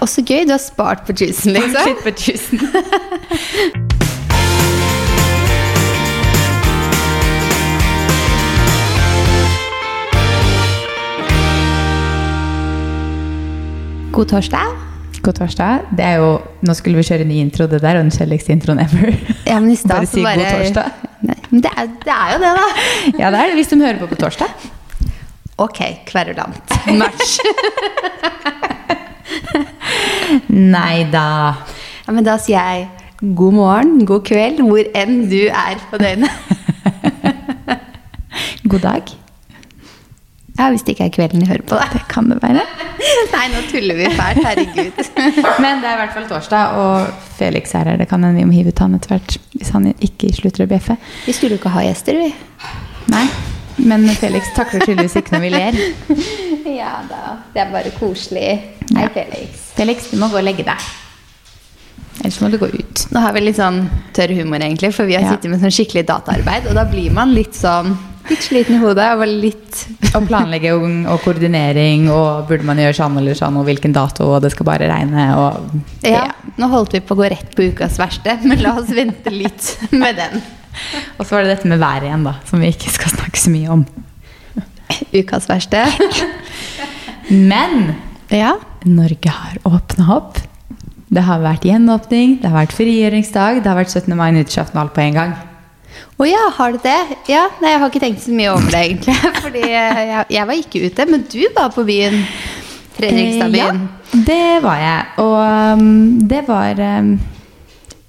Og så gøy, du har spart på juicen, liksom. Litt på juicen. God torsdag. God torsdag. Det er jo, nå skulle vi kjøre en ny intro. Det der er den kjedeligste introen ever. Ja, men i sted, Bare så si god torsdag. Nei, men det er, det er jo det, da. Ja, det er det hvis de hører på på torsdag. Ok, kverulant. Match. Nei da. Ja, men da sier jeg god morgen, god kveld, hvor enn du er på døgnet. God dag. Ja, hvis det ikke er kvelden de hører på, da. Det kan det være. Nei, nå tuller vi fælt. Herregud. Men det er i hvert fall torsdag, og Felix er her. Det kan hende vi må hive ut han etter hvert. Hvis han ikke slutter å bjeffe. Vi skulle jo ikke ha gjester, vi. Nei. Men Felix takler tydeligvis ikke når vi ler. Ja da. Det er bare koselig. Hei, Felix. Felix, du må gå og legge deg. Ellers må du gå ut. Nå har vi litt sånn tørr humor, egentlig, for vi har Ja. sittet med sånn skikkelig dataarbeid, og da blir man litt sånn Litt sliten i hodet og litt Og planlegging og koordinering, og burde man gjøre sånn eller sånn, og hvilken dato, og det skal bare regne, og Ja, nå holdt vi på å gå rett på ukas verste, men la oss vente litt med den. Og så var det dette med været igjen, da, som vi ikke skal snakke så mye om. Ukas verste. Men Ja. Norge har åpna opp. Det har vært gjenåpning, det har vært frigjøringsdag, det har vært 17. mai nyttårsaften på en gang. Å ja, har du det? Ja, nei, jeg har ikke tenkt så mye over det, egentlig. Fordi jeg, jeg var ikke ute, men du var på byen. Fredrikstadbyen. Ja, det var jeg. Og um, det var um,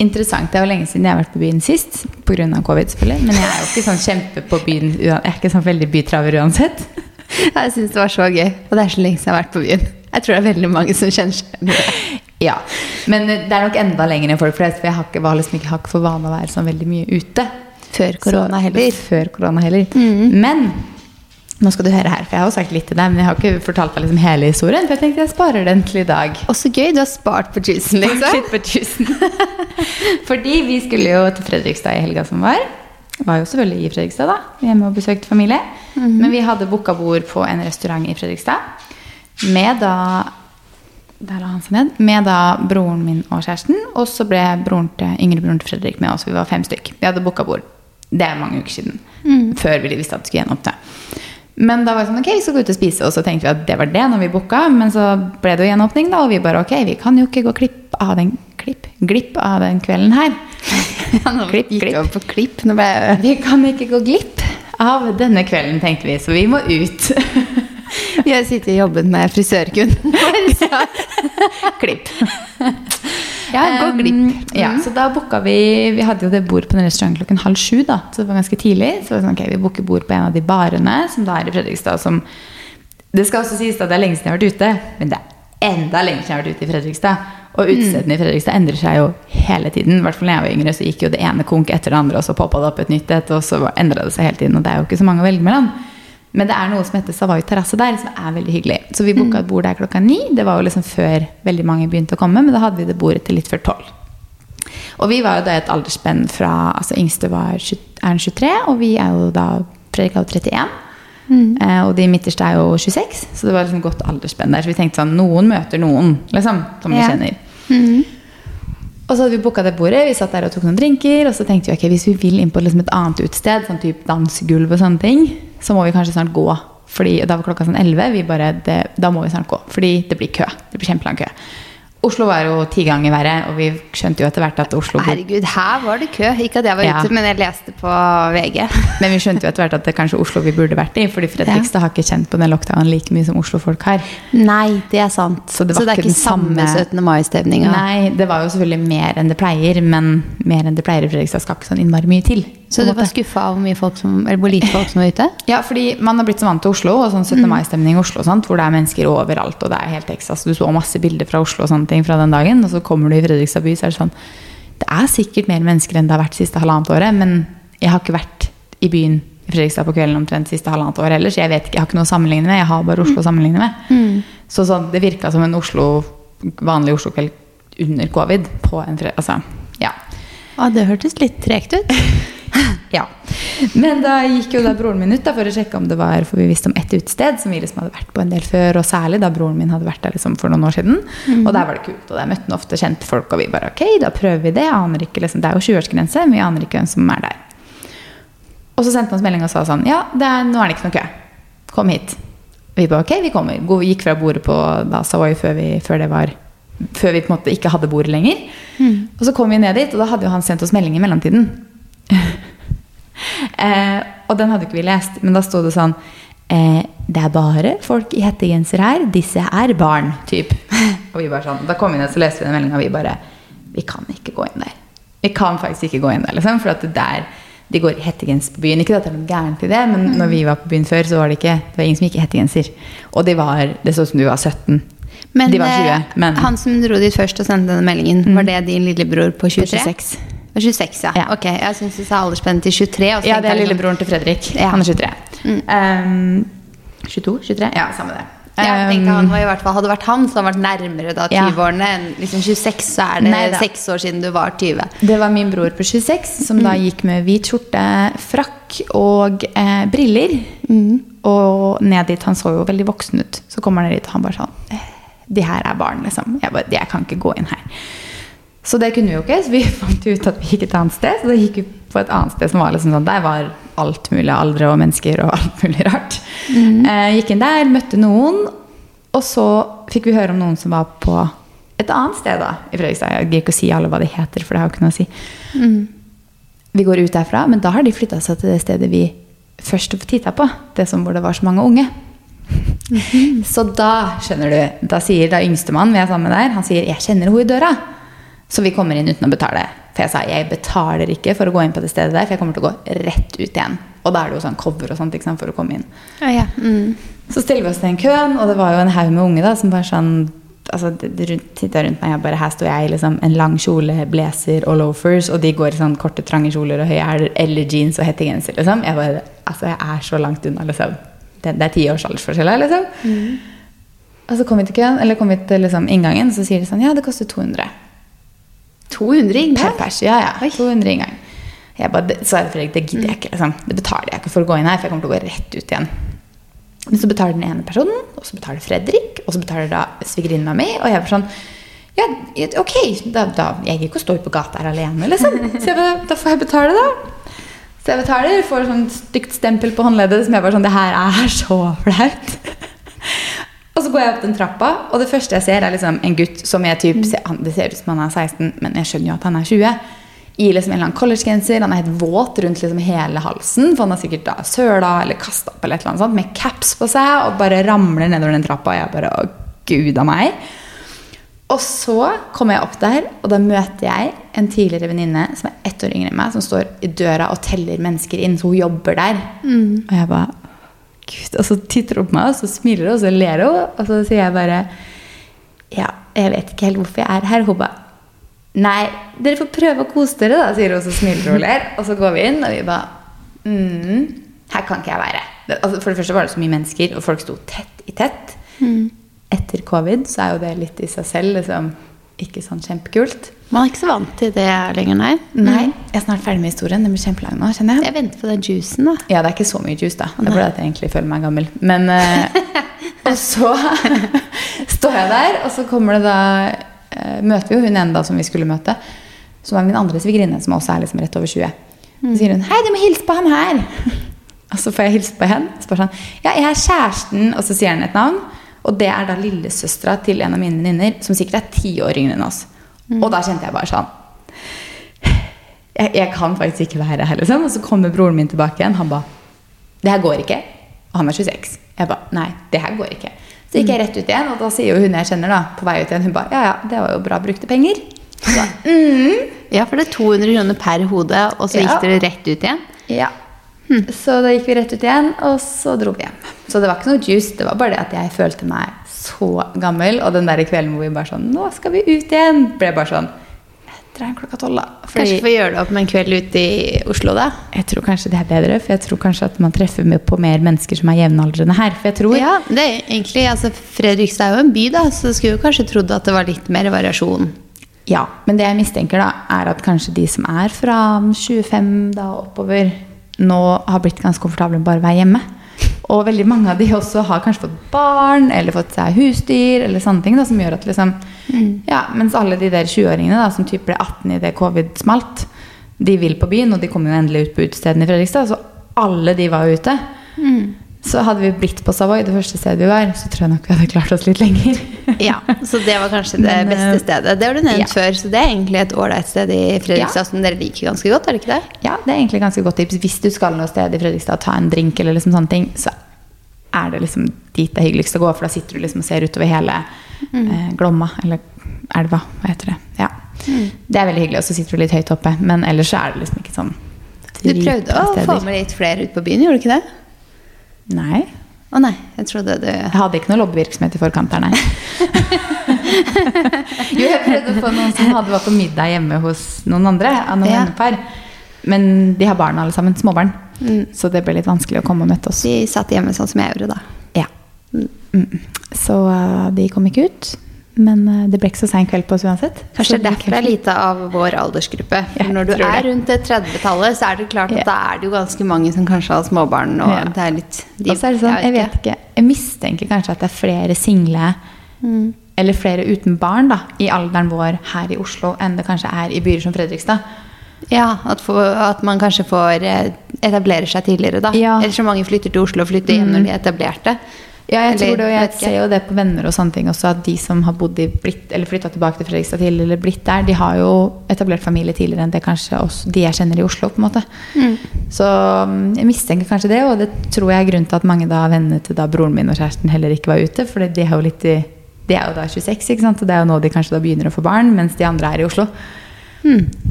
interessant. Det er jo lenge siden jeg har vært på byen sist, pga. covid, selvfølgelig. Men jeg er jo ikke sånn kjempe på byen. Jeg er ikke sånn veldig bytraver uansett. Jeg syns det var så gøy. Og det er så lenge siden jeg har vært på byen. Jeg tror det er veldig mange som kjenner seg igjen i det. Ja, Men det er nok enda lenger enn folk flest, for jeg har ikke, var liksom ikke, har ikke for vane å være sånn veldig mye ute. Før korona heller. Før korona heller. Men nå skal du høre her, for jeg har jo sagt litt til deg, men jeg har ikke fortalt deg liksom hele historien. For jeg tenkte jeg sparer den til i dag. Og så gøy, du har spart på juicen, liksom. På tusen. Fordi vi skulle jo til Fredrikstad i helga som var. Var jo selvfølgelig i Fredrikstad, da. Hjemme og besøkte familie. Men vi hadde booka bord på en restaurant i Fredrikstad. Med da Der la han seg ned. Med da broren min og kjæresten. Og så ble broren til, yngre broren til Fredrik med oss. Vi var fem stykk. Vi hadde booka bord. Det er mange uker siden. Før vi visste at det skulle gjenåpne. Men da var det sånn, ok, vi skal gå ut og spise, og så tenkte vi at det var det når vi booka. Men så ble det jo gjenåpning, da, og vi bare ok, vi kan jo ikke gå klipp av den, klipp, glipp av den kvelden her. Ja, nå Klipp, gikk over på klipp. Nå ble Vi kan ikke gå glipp av denne kvelden, tenkte vi, så vi må ut. Vi har sittet og jobbet med frisørkunden så klipp. ja, gå Um. Ja, så da booka vi Vi hadde jo det bord på den restauranten klokken halv sju, da, så det var ganske tidlig. Så var sånn, ok, vi booker bord på en av de barene som da er i Fredrikstad. Som, det skal også sies at det er lenge siden jeg har vært ute, men det er enda lenger siden jeg har vært ute i Fredrikstad. Og utestedene i Fredrikstad endrer seg jo hele tiden. I hvert fall da jeg var yngre, så gikk jo det ene konk etter det andre, og så poppa det opp et nytt et, og så endra det seg hele tiden. Og det er jo ikke så mange å velge mellom. Men det er noe som heter Savoy terrasse der, som er veldig hyggelig. Så vi booka et bord der klokka ni. Det var jo liksom før veldig mange begynte å komme, men da hadde vi det bordet til litt før tolv. Og vi var jo da i et aldersspenn fra altså Yngste var 20, er 23, og vi er jo da Fredrik er jo 31. Eh, og de midterste er jo 26, så det var liksom godt aldersspenn der. Så vi tenkte sånn Noen møter noen, liksom, som vi Ja. kjenner. Og så hadde vi booka det bordet, vi satt der og tok noen drinker. Og så tenkte vi ok, hvis vi vil inn på liksom et annet utested, sånn type dansegulv og sånne ting, så må vi kanskje snart gå. Fordi da var klokka sånn 11. Vi bare, det, da må vi snart gå, fordi det blir kø. Det blir kjempelang kø. Oslo var jo ti ganger verre, og vi skjønte jo etter hvert at Oslo Herregud, her var det kø. Ikke at jeg var Ja. ute, men jeg leste på VG. Men vi skjønte jo etter hvert at det er kanskje Oslo vi burde vært i. Fordi Fredrikstad har ikke kjent på den lockdownen like mye som Oslo-folk har. Nei, det er sant. Så det var det er ikke samme samme- 17. mai-stemninga. Nei, det var jo selvfølgelig mer enn det pleier, men mer enn det pleier i Fredrikstad skal ikke sånn innmari mye til. Så du var skuffa av hvor mye folk som, eller hvor lite folk som var ute? Ja, fordi man har blitt så vant til Oslo, og sånn 17. mai-stemning i Oslo, sant, hvor det er mennesker overalt, og det er helt Texas. Du så masse bilder fra Oslo og sånne ting fra den dagen, og så kommer du i Fredrikstad by, så er det sånn Det er sikkert mer mennesker enn det har vært siste halvannet året, men jeg har ikke vært i byen i Fredrikstad på kvelden omtrent siste halvannet år så Jeg vet ikke, jeg har ikke noe å sammenligne med, jeg har bare Oslo å sammenligne med. Så sånn, det virka som en Oslo, vanlig Oslo-kveld under covid på en fred... Altså, ja. Å, det hørtes litt tregt ut. Ja. Men da gikk jo da broren min ut da, for å sjekke om det var For vi visste om ett utested som vi liksom hadde vært på en del før, og særlig da broren min hadde vært der liksom for noen år siden. Og der var det kult, og der møtte han ofte kjente folk, og vi bare ok, da prøver vi det. Aner ikke, liksom, det er jo 20-årsgrense, men vi aner ikke hvem som er der. Og så sendte han oss melding og sa sånn Ja, det er, nå er det ikke noe kø. Kom hit. Vi bare ok, vi kommer. Gikk fra bordet på da Savoy før, vi, før det var Før vi på en måte ikke hadde bordet lenger. Og så kom vi ned dit, og da hadde jo han sendt oss melding i mellomtiden. eh, og den hadde ikke vi lest, men da sto det sånn eh, Det er bare folk i hettegenser her. Disse er barn. Typ. Og vi bare sånn, Da kom vi ned så leste vi den meldinga, og vi bare Vi kan ikke gå inn der. Vi kan faktisk ikke gå inn der, liksom, for at det der de går i hettegenser på byen. Ikke at det er noe gærent i det, men når vi var på byen før, så var det ikke Det var ingen som gikk i hettegenser. Og de var, det så ut som de var 17. Men, de var 20, eh, men han som dro dit først og sendte denne meldingen, var det din lillebror på 23? 26. På 26, ja. Ja. Ok, Jeg syns du sa aldersspennet til 23. og så Ja, det er lillebroren til Fredrik. Ja. Han er 23. Um, 22? 23? Ja, samme det. Ja, jeg tenkte Um, han var i hvert fall, Hadde vært han, så hadde vært nærmere da 20-årene enn liksom 26. Så er det Nei da. seks år siden du var 20. Det var min bror på 26 som da gikk med hvit skjorte, frakk og eh, briller. Og ned dit. Han så jo veldig voksen ut. Så kommer han ned dit, og han bare sånn eh, De her er barn, liksom. Jeg bare Jeg kan ikke gå inn her. Så det kunne vi jo ikke, så vi fant ut at vi gikk et annet sted. Så da gikk vi på et annet sted som var liksom sånn Der var alt mulig aldre og mennesker og alt mulig rart. Eh, gikk inn der, møtte noen, og så fikk vi høre om noen som var på et annet sted da, i Fredrikstad. Jeg gidder ikke å si alle hva de heter, for det har jo ikke noe å si. Vi går ut derfra, men da har de flytta seg til det stedet vi først titta på. Det som hvor det var så mange unge. Så da, skjønner du, da sier da yngstemann vi er sammen med der, han sier 'jeg kjenner henne i døra'. Så vi kommer inn uten å betale. For jeg sa jeg betaler ikke for å gå inn på det stedet der, for jeg kommer til å gå rett ut igjen. Og da er det jo sånn cover og sånt sant, for å komme inn. Ja, ja. Mm. Så stiller vi oss til den køen, og det var jo en haug med unge da, som bare sånn altså, det rundt, meg, og bare her står jeg i liksom, en lang kjole, blazer og loafers, og de går i sånn korte, trange kjoler og høye hæler, eller jeans og hettegenser, liksom. Jeg bare, altså, jeg er så langt unna, liksom. Det, det er ti års aldersforskjell her, liksom. Og så kom vi til køen, eller kom vi til liksom, inngangen, så sier de sånn, ja, det koster 200 200 per pers. Ja, ja. 200 inngang. Jeg bare, så det Fredrik, det gidder jeg ikke. Liksom. Det betaler jeg ikke for å gå inn her, for jeg kommer til å gå rett ut igjen. Men så betaler den ene personen, og så betaler Fredrik, og så betaler da svigerinna mi. Og jeg var sånn Ja, ok, da, da Jeg gidder ikke å stå ute på gata her alene, liksom. Så jeg da får jeg betale, da. Så jeg betaler, får sånn stygt stempel på håndleddet som jeg bare sånn Det her er så flaut. Og så går jeg opp den trappa, og det første jeg ser, er liksom en gutt som jeg typ, Det ser ut som han er 16, men jeg skjønner jo at han er 20. I liksom en eller annen collegegenser. Han er helt våt rundt liksom hele halsen, for han har sikkert da søla eller kasta opp eller et eller annet sånt, med caps på seg, og bare ramler nedover den trappa. Og jeg bare Å, gud a meg. Og så kommer jeg opp der, og da møter jeg en tidligere venninne som er ett år yngre enn meg, som står i døra og teller mennesker inn, så hun jobber der. Og jeg bare Gud, Og så titter hun på meg, og så smiler hun, og så ler hun, og så sier jeg bare Ja, jeg vet ikke helt hvorfor jeg er her. Hun bare Nei, dere får prøve å kose dere, da, sier hun, og så smiler hun og ler. Og så går vi inn, og vi bare mm, Her kan ikke jeg være. Altså, for det første var det så mye mennesker, og folk sto tett i tett. Etter covid så er jo det litt i seg selv liksom, ikke sånn kjempekult. Man er ikke så vant til det lenger, nei. Nei, jeg er snart ferdig med historien. Den blir kjempelang nå, kjenner jeg. Jeg venter på den juicen, da. Ja, det er ikke så mye juice, da. Det er fordi at jeg egentlig føler meg gammel. Men uh, Og så står jeg der, og så kommer det da uh, Møter vi jo hun ene da som vi skulle møte, som er min andre svigerinne, som også er liksom rett over 20. Så sier hun 'Hei, du må hilse på han her'. Og så får jeg hilse på henne. Så sånn 'Ja, jeg er kjæresten', og så sier han et navn. Og det er da lillesøstera til en av mine venninner, som sikkert er ti år yngre enn oss. Og da kjente jeg bare sånn jeg, jeg kan faktisk ikke være her, liksom. Og så kommer broren min tilbake igjen. Han ba Det her går ikke. Og han er 26. Jeg ba Nei, det her går ikke. Så gikk jeg rett ut igjen, og da sier jo hun jeg kjenner, da, på vei ut igjen, hun ba Ja, ja, det var jo bra brukte penger. Ba, mm, Ja, for det er 200 kroner per hode, og så Ja. gikk dere rett ut igjen? ja. Så da gikk vi rett ut igjen, og så dro vi hjem. Så det var ikke noe juice, det var bare det at jeg følte meg så gammel. Og den der kvelden hvor vi bare sånn Nå skal vi ut igjen! Ble bare sånn drar klokka tolv, da. Kanskje få gjøre det opp med en kveld ute i Oslo, da? Jeg tror kanskje det er bedre, for jeg tror kanskje at man treffer med på mer mennesker som er jevnaldrende her. For jeg tror Ja, det er egentlig, altså Fredrikstad er jo en by, da, så skulle jo kanskje trodd at det var litt mer variasjon. Ja, men det jeg mistenker da, er at kanskje de som er fra 25 da oppover nå har blitt ganske komfortable med bare å være hjemme. Og veldig mange av de også har kanskje fått barn eller fått seg husdyr. eller sånne ting da, som gjør at liksom, ja, Mens alle de der 20-åringene da, som typ ble 18 idet covid smalt, de vil på byen, og de kommer jo endelig ut på utestedene i Fredrikstad. Så alle de var ute. ute. Så hadde vi blitt på Savoy, det første stedet vi var, så tror jeg nok vi hadde klart oss litt lenger. Ja, Så det var kanskje det Men, beste eh, stedet. Det har du nevnt ja. før, så det er egentlig et ålreit sted i Fredrikstad Ja. som dere liker ganske godt, er det ikke det? Ja, det er egentlig ganske godt tips. Hvis du skal noe sted i Fredrikstad og ta en drink, eller liksom sånne ting, så er det liksom dit det er hyggeligst å gå. For da sitter du liksom og ser utover hele eh, Glomma, eller elva, hva heter det. Ja. Det er veldig hyggelig, og så sitter du litt høyt oppe. Men ellers så er det liksom ikke sånn Du prøvde å få med litt flere ut på byen, gjorde du ikke det? Nei. Å nei, jeg trodde du Jeg hadde ikke noe lobbyvirksomhet i forkant her, nei. jo, jeg prøvde å få noen som hadde vært på middag hjemme hos noen andre. Av noen Ja. vennepar. Men de har barn alle sammen. Småbarn. Så det ble litt vanskelig å komme og møte oss. De satt hjemme sånn som jeg gjorde da. Ja. Mm. Så uh, de kom ikke ut. Men uh, det ble ikke så sein kveld på oss uansett. Kanskje det er derfor det er lite av vår aldersgruppe. For når du er det. rundt det 30-tallet, så er det klart at Ja. da er det jo ganske mange som kanskje har småbarn. Og Ja. det er litt de, er det sånn, jeg vet ikke Jeg mistenker kanskje at det er flere single Mm. eller flere uten barn da, i alderen vår her i Oslo enn det kanskje er i byer som Fredrikstad. Ja, at, for, at man kanskje får eh, etablere seg tidligere, da. Ja. Eller så mange flytter til Oslo og flytter hjem når de er etablerte. Ja, jeg tror det, og jeg ser jo det på venner og sånne ting også, at de som har bodd i blitt, eller flytta tilbake til Fredrikstad tidligere, eller blitt der, de har jo etablert familie tidligere enn det kanskje også, de jeg kjenner i Oslo. på en måte. Så mm, jeg mistenker kanskje det, og det tror jeg er grunnen til at mange da av vennene til da broren min og kjæresten heller ikke var ute. For de er jo litt i, de er jo da 26, ikke sant? og det er jo nå de kanskje da begynner å få barn, mens de andre er i Oslo.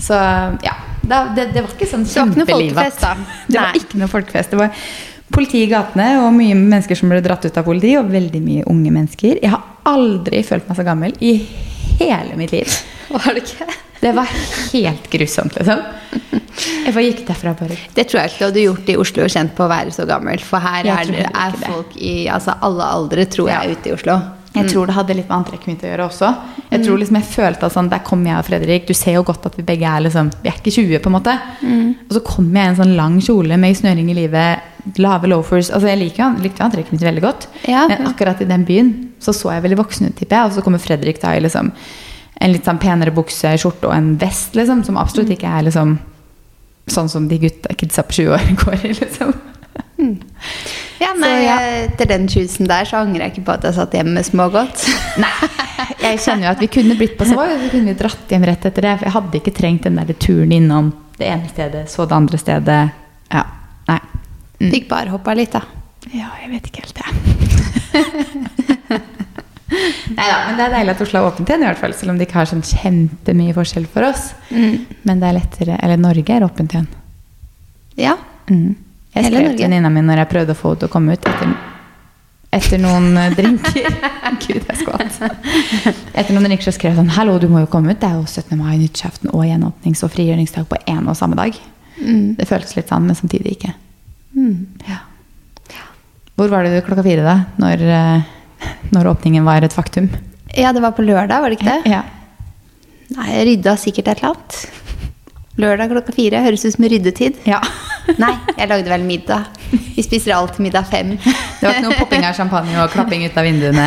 Så ja, da, det, det var ikke sånn kjempelivet. det var ikke noe folkefest, da? Det var ikke noe folkefest. Det var politi i gatene og mye mennesker som ble dratt ut av politi, og veldig mye unge mennesker. Jeg har aldri følt meg så gammel i hele mitt liv. Var det ikke? Det var helt grusomt, liksom. Jeg bare gikk derfra bare Det tror jeg ikke du hadde gjort i Oslo kjent på å være så gammel. For her er, er folk i altså alle aldre, tror jeg, Ja. ute i Oslo. Jeg tror det hadde litt med antrekket mitt å gjøre også. Jeg tror liksom jeg følte at sånn, Der kommer jeg og Fredrik. Du ser jo godt at vi begge er liksom Vi er ikke 20, på en måte. Og så kommer jeg i en sånn lang kjole med snøring i livet, lave loafers. Altså Jeg liker likte antrekket mitt veldig godt. Ja. Men akkurat i den byen så så jeg veldig voksen ut, tipper jeg. Og så kommer Fredrik da i liksom en litt sånn penere bukse, skjorte og en vest, liksom. Som absolutt ikke er liksom sånn som de gutta, kidsa på 20 år går i, liksom. Ja, nei, Så, ja. Etter den chosen der så angrer jeg ikke på at jeg satt hjemme med smågodt. Nei. Jeg kjenner jo at vi kunne blitt på Savoy, Vi så kunne vi dratt hjem rett etter det. For jeg hadde ikke trengt den der turen innom det ene stedet, så det andre stedet. Ja. Nei. Mm. Fikk bare hoppa litt, da. Ja, jeg vet ikke helt, jeg. Nei da, men det er deilig at Oslo har åpent igjen, i hvert fall. Selv om det ikke har sånn kjempemye forskjell for oss. Men det er lettere Eller Norge er åpent igjen. Ja. Mm. Jeg skrev til venninna mi når jeg prøvde å få henne til å komme ut etter, etter noen eh, drinker. Gud, jeg skvatt. Etter noen drinker så skrev jeg sånn Hallo, du må jo komme ut. Det er jo 17. mai, nyttårsaften og gjenåpnings- og frigjøringsdag på én og samme dag. Det føltes litt sånn, men samtidig ikke. Ja. Hvor var du klokka fire, da? Når, eh, når åpningen var et faktum? ja, det var på lørdag, var det ikke det? Ja. Nei, jeg rydda sikkert et eller annet. Lørdag klokka fire. Høres ut som ryddetid. ja. Nei, jeg lagde vel middag. Vi spiser alltid middag fem. Det var ikke noe popping av champagne og klapping ut av vinduene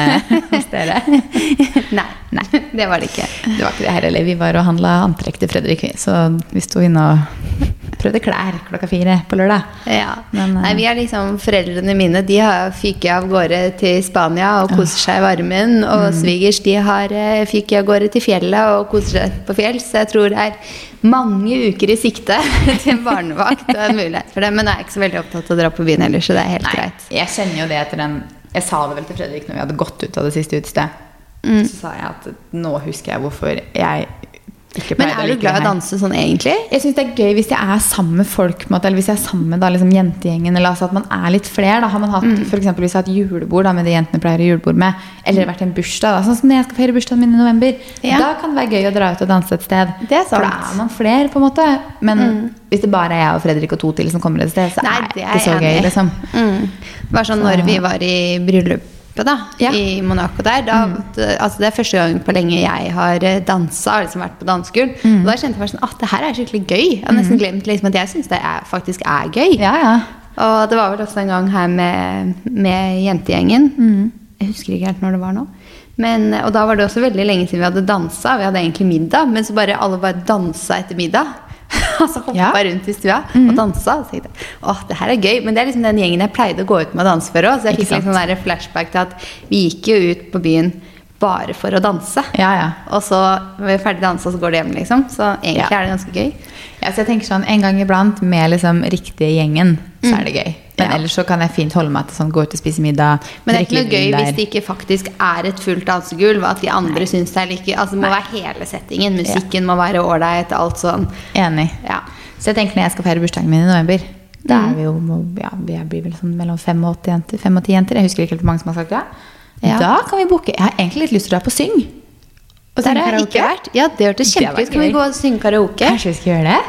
hos dere? Nei, Nei. det var det ikke. Det var ikke det her heller. Vi var og handla antrekk til Fredrik, så vi sto inne og prøvde klær klokka fire på lørdag. Ja. Men, eh, Nei, vi er liksom, Foreldrene mine de har fyket av gårde til Spania og koser seg i varmen. Og Mm. svigers de har eh, fyket av gårde til fjellet og koser seg på fjell. Så jeg tror det er mange uker i sikte til en barnevakt og en mulighet for det. Men jeg er ikke så veldig opptatt av å dra på byen heller, så det er helt Nei, greit. jeg kjenner jo det etter den Jeg sa det vel til Fredrik når vi hadde gått ut av det siste utestedet. Mm. Så sa jeg at nå husker jeg hvorfor jeg Men er du glad i å danse sånn egentlig? Jeg synes det er gøy hvis jeg er sammen med folk, eller hvis jeg er sammen med da, liksom, jentegjengen. Eller altså at man er litt flere. Da. Har man hatt, Mm. for eksempel, hvis jeg har hatt julebord da, med de jentene pleier å julebord med, eller vært i en bursdag, da, sånn som når jeg skal feire bursdagen min i november, Ja. da kan det være gøy å dra ut og danse et sted. Det er For da. Mm. er man flere, på en måte. Men hvis det bare er jeg og Fredrik og to til som kommer et sted, så Nei, er det det er ikke så enig gøy. liksom. Mm. Det var sånn når vi var i bryllup da, Ja. i Monaco der. Da, det, altså det er første gang på lenge jeg har dansa, har liksom vært på danseskole. Og da kjente jeg bare sånn at det her er skikkelig gøy. Jeg har nesten glemt liksom at jeg syns det er, faktisk er gøy. Ja, ja. Og det var vel også en gang her med, med jentegjengen. Jeg husker ikke helt når det var nå. Men, og da var det også veldig lenge siden vi hadde dansa. Vi hadde egentlig middag, men så bare alle bare dansa etter middag. altså hoppa Ja. rundt i stua og dansa. Og tenkte åh, det her er gøy. Men det er liksom den gjengen jeg pleide å gå ut med og danse for òg. Så jeg fikk en sånn flashback til at vi gikk jo ut på byen bare for å danse. Ja, ja. Og så er vi er ferdig dansa, så går det hjem, liksom. Så egentlig Ja. er det ganske gøy. Ja, så jeg tenker sånn, En gang iblant med liksom riktige gjengen, så er det gøy. Men Ja. ellers så kan jeg fint holde meg til sånn, gå ut og spise middag. Men det er ikke noe gøy hvis det ikke faktisk er et fullt dansegulv. At de andre syns det er like Altså det må være hele settingen. Musikken må være ålreit. Alt sånn. Enig. Ja. Så jeg tenker når jeg skal feire bursdagen min i november Da er vi jo ja, vi blir vel sånn mellom fem og åtte jenter. Fem og ti jenter. Jeg husker ikke helt hvor mange som har sagt ja. Ja. Da kan vi booke. Jeg har egentlig litt lyst til å dra på syng. Og Der har jeg ikke vært. Ja, det hørtes Det ut. Kan vi gå og synge karaoke? Kanskje vi skal gjøre det?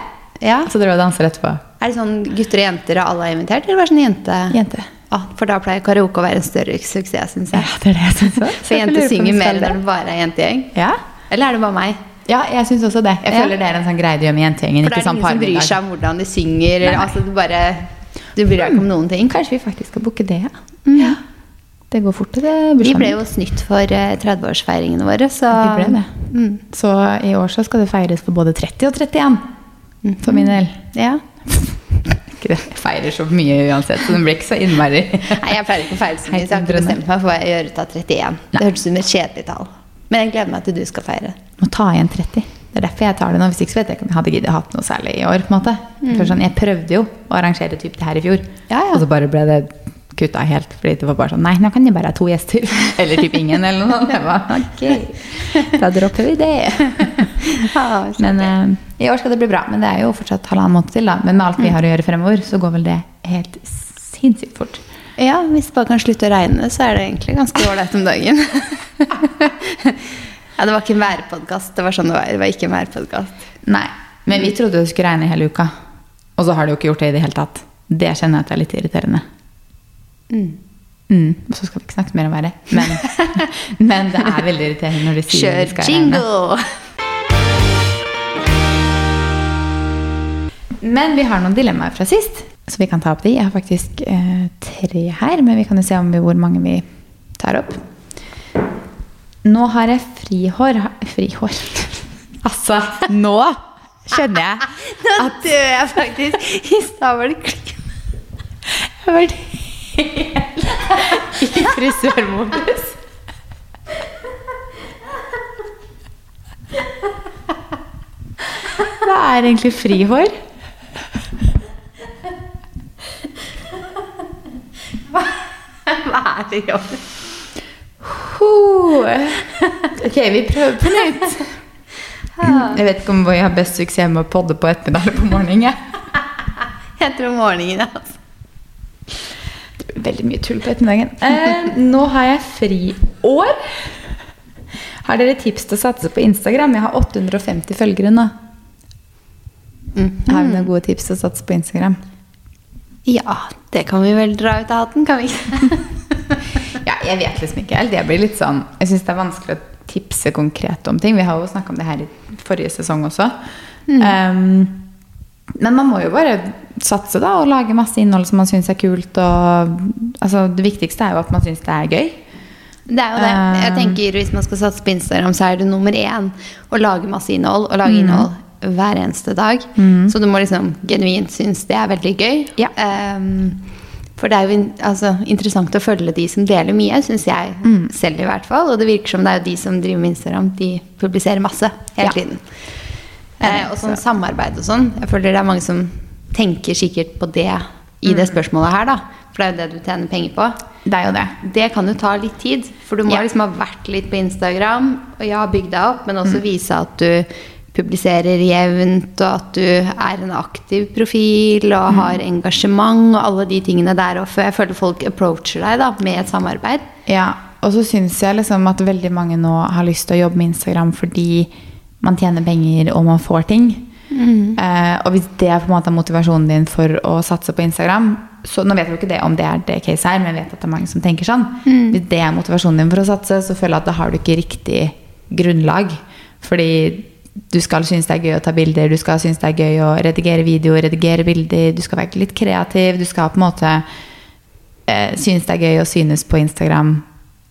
Ja. Så dere danser etterpå. Er det sånn gutter og jenter og alle er invitert, eller bare sånn jente? Jente. Ah, for da pleier karaoke å være en større suksess, syns Ja, det er det jeg synes også. For jenter synger mer når det bare er jentegjeng. Ja. Eller er det bare meg? ja, jeg syns også det. Jeg Ja. føler det er en sånn greie du gjør med jentegjengen. For det er sånn ingen som bryr seg om hvordan de synger. Nei. altså, du bare Du bryr deg ikke om noen ting. Kanskje vi faktisk skal booke det, ja. ja. Det går fort til det Vi ble jo snytt for eh, 30-årsfeiringene våre, så Vi ble det. Mm. Så i år så skal det feires for både 30 og 31. For min del. Ja. Jeg feirer så mye uansett, så det blir ikke så innmari Nei, jeg pleier ikke å feire så mye, så jeg har ikke bestemt meg for hva jeg gjør ut av 31. Det hørtes ut som et kjedelig tall. Men jeg gleder meg til du skal feire. Må ta igjen 30. Det er derfor jeg tar det nå. Hvis ikke så vet jeg ikke om jeg hadde giddet hatt noe særlig i år. på en måte. Mm. sånn, jeg prøvde jo å arrangere typ det her i fjor, Mm. Ja, ja. og så bare ble det kutta helt. Fordi det var bare sånn Nei, nå kan jeg bare ha to gjester. Eller typ ingen, eller noe sånt. Jeg bare, ok, da dropper vi det. Ja, Men eh, i år skal det bli bra. Men det er jo fortsatt halvannen måned til, da. Men med alt vi har å gjøre fremover, så går vel det helt sinnssykt fort. Ja, hvis det bare kan slutte å regne, så er det egentlig ganske ålreit om dagen. ja, det var ikke en værpodkast. Det var sånn det var. Det var ikke en værpodkast. Nei. Men vi trodde det skulle regne hele uka. Og så har det jo ikke gjort det i det hele tatt. Det kjenner jeg at det er litt irriterende. Mm. Og så skal vi ikke snakke mer om været. Men, men det er veldig irriterende når de sier det Kjør skal jingle! Men vi har noen dilemmaer fra sist, så vi kan ta opp de. Jeg har faktisk eh, tre her, men vi kan jo se om vi, hvor mange vi tar opp. Nå har jeg frihår Frihår? altså, nå skjønner jeg Nå dør jeg faktisk. I klik. Jeg har vært helt i frisørmodus. Hva er egentlig frihår? Hva er det jobb? Ok, vi prøver på nytt. Jeg vet ikke om jeg har best suksess med å podde på ettermiddag eller på morgenen. Jeg tror morgenen, altså. Veldig mye tull på ettermiddagen. Eh, nå har jeg friår. Har dere tips til å satse på Instagram? Jeg har 850 følgere nå. Har vi noen gode tips til å satse på Instagram? Ja, det kan vi vel dra ut av hatten, kan vi ikke? Ja, jeg vet liksom ikke helt. Jeg blir litt sånn Jeg syns det er vanskelig å tipse konkret om ting. Vi har jo snakka om det her i forrige sesong også. Um, men man må jo bare satse da og lage masse innhold som man syns er kult. Og, altså, det viktigste er jo at man syns det er gøy. Det er jo det. Jeg Eh. tenker Hvis man skal satse på Instagram, så er det nummer én å lage masse innhold. Og lage innhold hver eneste dag. Så du må liksom genuint synes det er veldig gøy. Ja. Um, for det er jo altså, interessant å følge de som deler mye, syns jeg selv i hvert fall. Og det virker som det er jo de som driver med Instagram, de publiserer masse hele Ja. tiden. Uh, og sånn samarbeid og sånn. Jeg føler det er mange som tenker sikkert på det i det spørsmålet her, da. For det er jo det du tjener penger på. Det er jo det. Det kan jo ta litt tid, for du må Ja. liksom ha vært litt på Instagram og ja, bygd deg opp, men Mm. også vise at du publiserer jevnt, og at du er en aktiv profil og Mm. har engasjement og alle de tingene der. Og jeg føler folk approacher deg da, med et samarbeid. Ja, og så syns jeg liksom at veldig mange nå har lyst til å jobbe med Instagram fordi man tjener penger og man får ting. Eh, og hvis det er på en måte motivasjonen din for å satse på Instagram, så nå vet jeg jo ikke det om det er det caset her, men jeg vet at det er mange som tenker sånn. Mm. Hvis det er motivasjonen din for å satse, så føler jeg at da har du ikke riktig grunnlag. Fordi du skal synes det er gøy å ta bilder, du skal synes det er gøy å redigere videoer, redigere bilder, du skal være litt kreativ, du skal på en måte eh, synes det er gøy å synes på Instagram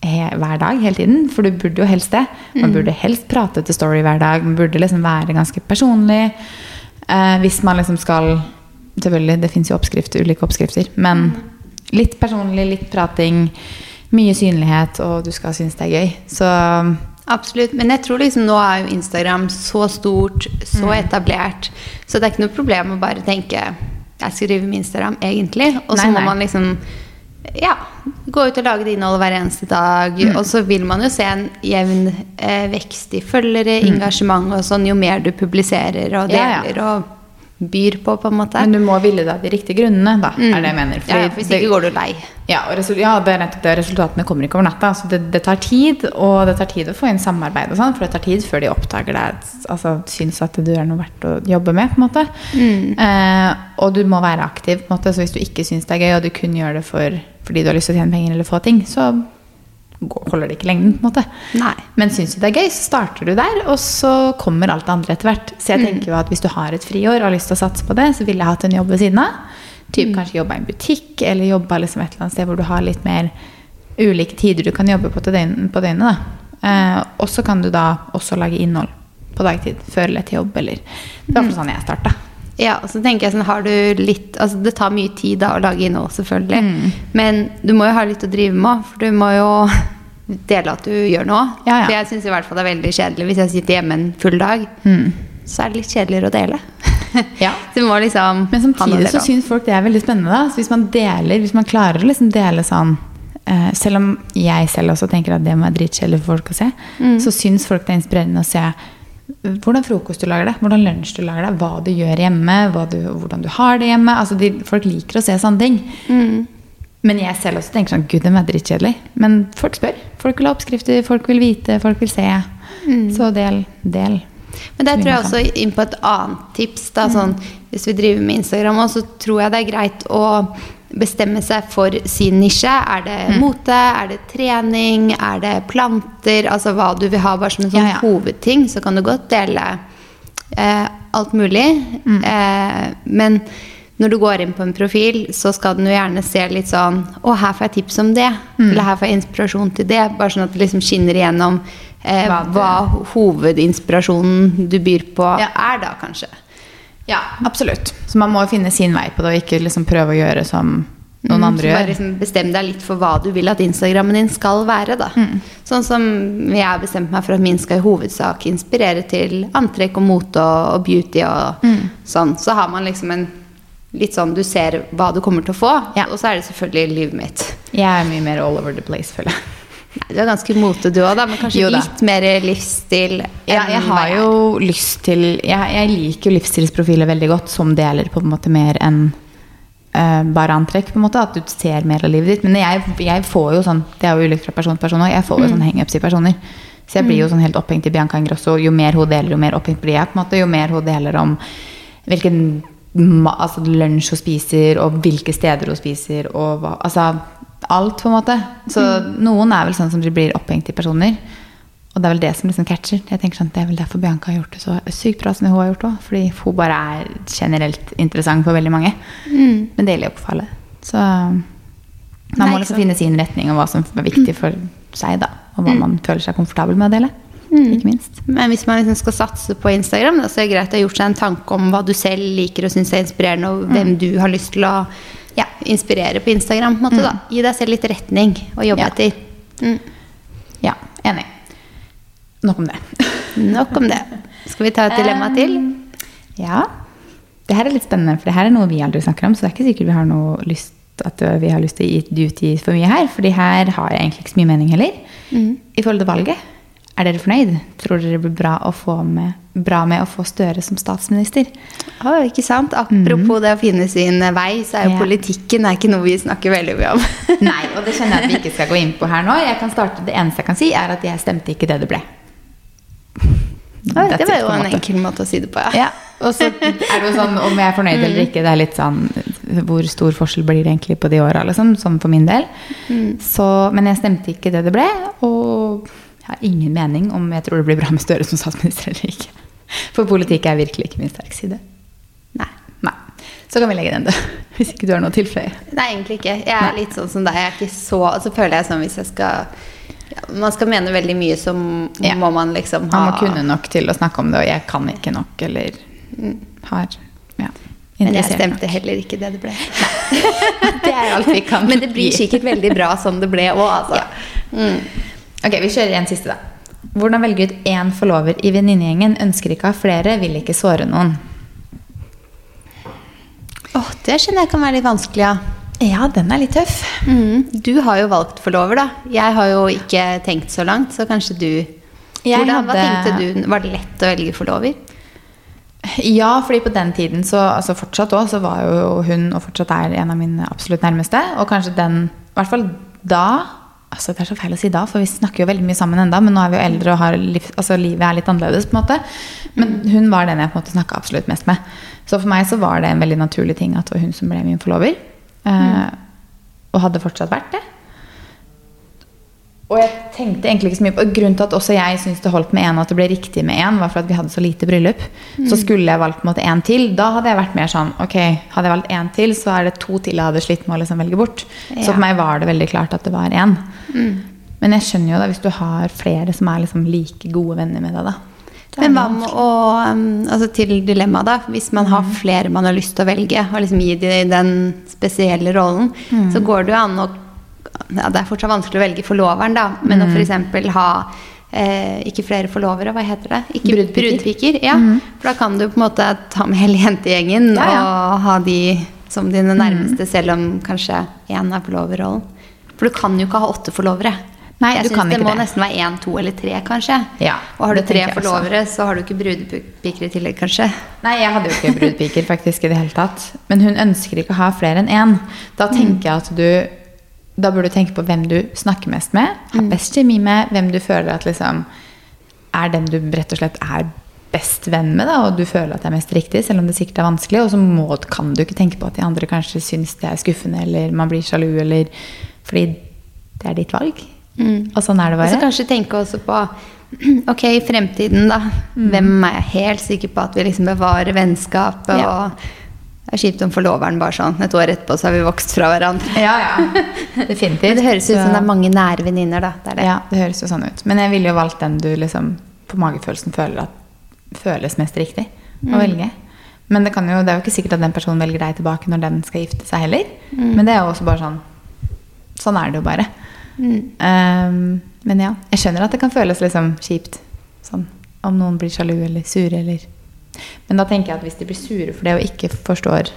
hver dag, hele tiden. For du burde jo helst det. Man Mm. burde helst prate til Story hver dag. Man burde liksom være ganske personlig. Eh, hvis man liksom skal Selvfølgelig, det fins jo oppskrifter, ulike oppskrifter. Men Mm. litt personlig, litt prating, mye synlighet, og du skal synes det er gøy. Så Absolutt. Men jeg tror liksom nå er jo Instagram så stort, så Mm. etablert, så det er ikke noe problem å bare tenke jeg skal drive med Instagram, egentlig. Og så må man liksom ja, gå ut og lage det innholdet hver eneste dag. Mm. Og så vil man jo se en jevn eh, vekst i følgere, Mm. engasjement og sånn, jo mer du publiserer og Ja, ja. deler og byr på, på en måte. Men du må ville deg de riktige grunnene, da, er det jeg mener. Fordi ja, ja, hvis ikke går du lei. Ja, ja, det er nettopp det. Resultatene kommer ikke over natta. Altså det, det tar tid, og det tar tid å få inn samarbeid og sånn, for det tar tid før de oppdager deg, altså syns at du er noe verdt å jobbe med, på en måte. Mm. Eh, og du må være aktiv, på en måte. Så hvis du ikke syns det er gøy, og du kun gjør det for, fordi du har lyst til å tjene penger eller få ting, så holder det ikke lengden, på en måte. Nei. Men syns du det er gøy, så starter du der, og så kommer alt det andre etter hvert. Så jeg tenker jo at hvis du har et friår og har lyst til å satse på det, så ville jeg hatt en jobb ved siden av. Typ kanskje jobba i en butikk, eller jobba liksom et eller annet sted hvor du har litt mer ulike tider du kan jobbe på, til døgn, på døgnet. Eh, og så kan du da også lage innhold på dagtid, før eller etter jobb, eller Det var sånn jeg starta. Ja, og så tenker jeg sånn, har du litt Altså, det tar mye tid da å lage innhold, selvfølgelig. Mm. Men du må jo ha litt å drive med, for du må jo dele at du gjør noe. Ja, ja. For jeg syns i hvert fall det er veldig kjedelig hvis jeg sitter hjemme en full dag. Så er det litt kjedeligere å dele. Ja. Liksom Men samtidig så syns folk det er veldig spennende. Da. Så hvis man deler, hvis man klarer å liksom dele sånn uh, Selv om jeg selv også tenker at det må være dritkjedelig for folk å se, Mm. så syns folk det er inspirerende å se hvordan frokost du lager det, hvordan lunsj du lager det, hva du gjør hjemme, du, hvordan du har det hjemme. Altså de, folk liker å se sånne ting. Mm. Men jeg selv også tenker sånn Gud, det er dritkjedelig. Men folk spør. Folk vil ha oppskrifter, folk vil vite, folk vil se. Mm. Så del. Del. Men der tror jeg også inn på et annet tips. Da, Mm. sånn, hvis vi driver med Instagram òg, så tror jeg det er greit å bestemme seg for sin nisje. Er det Mm. mote? Er det trening? Er det planter? Altså hva du vil ha bare som en sånn Ja, ja. hovedting. Så kan du godt dele eh, alt mulig. Mm. Eh, men når du går inn på en profil, så skal den jo gjerne se litt sånn Å, her får jeg tips om det. Mm. Eller her får jeg inspirasjon til det. Bare sånn at det liksom skinner igjennom eh, Hva hovedinspirasjonen du byr på, Ja. er da, kanskje. Ja, absolutt. Så man må finne sin vei på det, og ikke liksom prøve å gjøre som noen Mm, andre bare gjør. liksom Bestem deg litt for hva du vil at Instagrammen din skal være. da. Mm. Sånn som jeg har bestemt meg for at min skal i hovedsak inspirere til antrekk og mote og, og beauty og Mm. sånn. Så har man liksom en litt sånn Du ser hva du kommer til å få, Ja. og så er det selvfølgelig livet mitt. Jeg er mye mer all over the place, føler jeg. Du er ganske mote, du òg, men kanskje litt mer livsstil. Ja, jeg har jo lyst til Jeg, jeg liker jo livsstilsprofiler veldig godt, som deler på en måte mer enn uh, bare antrekk. på en måte, At du ser mer av livet ditt. Men jeg, jeg får jo sånn Det er jo ulikt fra person til person òg. Jeg får jo sånn hangups i personer. Så jeg blir jo sånn helt opphengt i Bianca Ingrosso. Jo mer hun deler, jo mer opphengt blir jeg. på en måte, Jo mer hun deler om hvilken altså, lunsj hun spiser, og hvilke steder hun spiser, og hva Altså alt, på en måte. Så noen er vel sånn som de blir opphengt i personer. Og det er vel det som liksom catcher. Jeg tenker sånn, Det er vel derfor Bianca har gjort det så sykt bra som hun har gjort òg. Fordi hun bare er generelt interessant for veldig mange. Mm. Men det gjelder jo på for alle. Så man må liksom finne sin retning og hva som er viktig for seg, da. Og Mm. hva man føler seg komfortabel med å dele. Ikke minst. Men hvis man liksom skal satse på Instagram, da, så er det greit å ha gjort seg en tanke om hva du selv liker og syns er inspirerende, og hvem du har lyst til å inspirere på Instagram. På en måte, da. Gi deg selv litt retning å jobbe Ja. etter. Mm. Ja, enig. Nok om det. Nok om det. Skal vi ta et dilemma til? Um, Ja. Det her er litt spennende, for det her er noe vi aldri snakker om. Så det er ikke sikkert vi har noe lyst at uh, vi har lyst til å gi ut for mye her. fordi her har jeg egentlig ikke så mye mening heller. I forhold til valget, er dere fornøyd? Tror dere det blir bra, med, bra med å få Støre som statsminister? Oh, ikke sant? Apropos det å finne sin vei, så er jo Ja. politikken er ikke noe vi snakker veldig mye om. Nei, og det kjenner jeg at vi ikke skal gå inn på her nå. Jeg kan starte, Det eneste jeg kan si, er at jeg stemte ikke det det ble. Oi, det var jo en en enkel måte å si det på, ja. Ja, og så er det jo sånn om jeg er fornøyd eller ikke. Det er litt sånn hvor stor forskjell blir det egentlig på de åra, liksom, sånn for min del. Så, men jeg stemte ikke det det ble, og jeg har ingen mening om jeg tror det blir bra med Støre som statsminister eller ikke. For politikk er virkelig ikke min sterk side. Nei. Nei. Så kan vi legge den død, hvis ikke du har noe tilføye. Nei, egentlig ikke. Jeg er litt sånn som deg. Jeg er ikke så Så føler jeg sånn hvis jeg skal ja, Man skal mene veldig mye, så Ja. må man liksom Man må kunne nok til å snakke om det, og jeg kan ikke nok, eller har ja, Men jeg stemte heller ikke det det ble. Det er alt vi kan Men det blir sikkert veldig bra som det ble òg, altså. Mm. Ok, vi kjører en siste, da. Hvordan velge ut én forlover i venninnegjengen? Ønsker ikke å ha flere, vil ikke såre noen. Åh, det skjønner jeg kan være litt vanskelig, ja. Ja, den er litt tøff. Mm. Du har jo valgt forlover, da. Jeg har jo ikke tenkt så langt, så kanskje du Jeg Hvordan, Hva tenkte du? Var det lett å velge forlover? Ja, fordi på den tiden, så, altså fortsatt også, så var jo hun, og fortsatt er en av mine absolutt nærmeste. Og kanskje den, i hvert fall da altså Det er så feil å si da, for vi snakker jo veldig mye sammen enda, men nå er vi jo eldre og har liv, altså livet er litt annerledes. på en måte. Men hun var den jeg på en måte snakka absolutt mest med. Så for meg så var det en veldig naturlig ting at det var hun som ble min forlover. Eh, og hadde fortsatt vært det. Og jeg tenkte egentlig ikke så mye på Grunnen til at også jeg syntes det holdt med én, at det ble riktig med én, var for at vi hadde så lite bryllup. Så skulle jeg valgt på en måte én til. Da hadde jeg vært mer sånn Ok, hadde jeg valgt én til, så er det to til jeg hadde slitt med å liksom velge bort. Ja. Så for meg var det veldig klart at det var én. Men jeg skjønner jo da hvis du har flere som er liksom like gode venner med deg, da. Men hva med å um, Altså til dilemmaet, da. Hvis man har flere man har lyst til å velge, og liksom gi dem den spesielle rollen, så går det jo an å ja, Det er fortsatt vanskelig å velge forloveren, da, men å f.eks. ha eh, ikke flere forlovere, hva heter det? Ikke brudpiker. brudpiker Ja, for da kan du på en måte ta med hele jentegjengen Ja, ja. og ha de som dine nærmeste, selv om kanskje én er forloverrollen. For du kan jo ikke ha åtte forlovere. Nei, jeg du synes kan det må det. nesten være én, to eller tre, kanskje. Ja, og har du tre forlovere, så har du ikke brudepiker i tillegg, kanskje. Nei, jeg hadde jo ikke brudepiker faktisk i det hele tatt. Men hun ønsker ikke å ha flere enn én. Da tenker jeg at du Da burde du tenke på hvem du snakker mest med, har best kjemi med, hvem du føler at liksom er den du rett og slett er best venn med, da, og du føler at det er mest riktig, selv om det sikkert er vanskelig. Og så må, kan du ikke tenke på at de andre kanskje syns det er skuffende, eller man blir sjalu, eller Fordi det er ditt valg. Og sånn er det bare. Og så kanskje tenke også på Ok, i fremtiden, da. Mm. Hvem er jeg helt sikker på at vi liksom bevarer vennskapet? Ja. Og det er kjipt om forloveren bare sånn et år etterpå så har vi vokst fra hverandre. Ja, ja. Definitivt. Men det høres ut som det er mange nære venninner, da. Det det. Ja, det høres jo sånn ut. Men jeg ville jo valgt den du liksom på magefølelsen føler at føles mest riktig å velge. Men det, kan jo, det er jo ikke sikkert at den personen velger deg tilbake når den skal gifte seg heller. Men det er jo også bare sånn Sånn er det jo bare. Um, men ja, jeg skjønner at det kan føles liksom kjipt. Sånn om noen blir sjalu eller sure eller Men da tenker jeg at hvis de blir sure for det og ikke forstår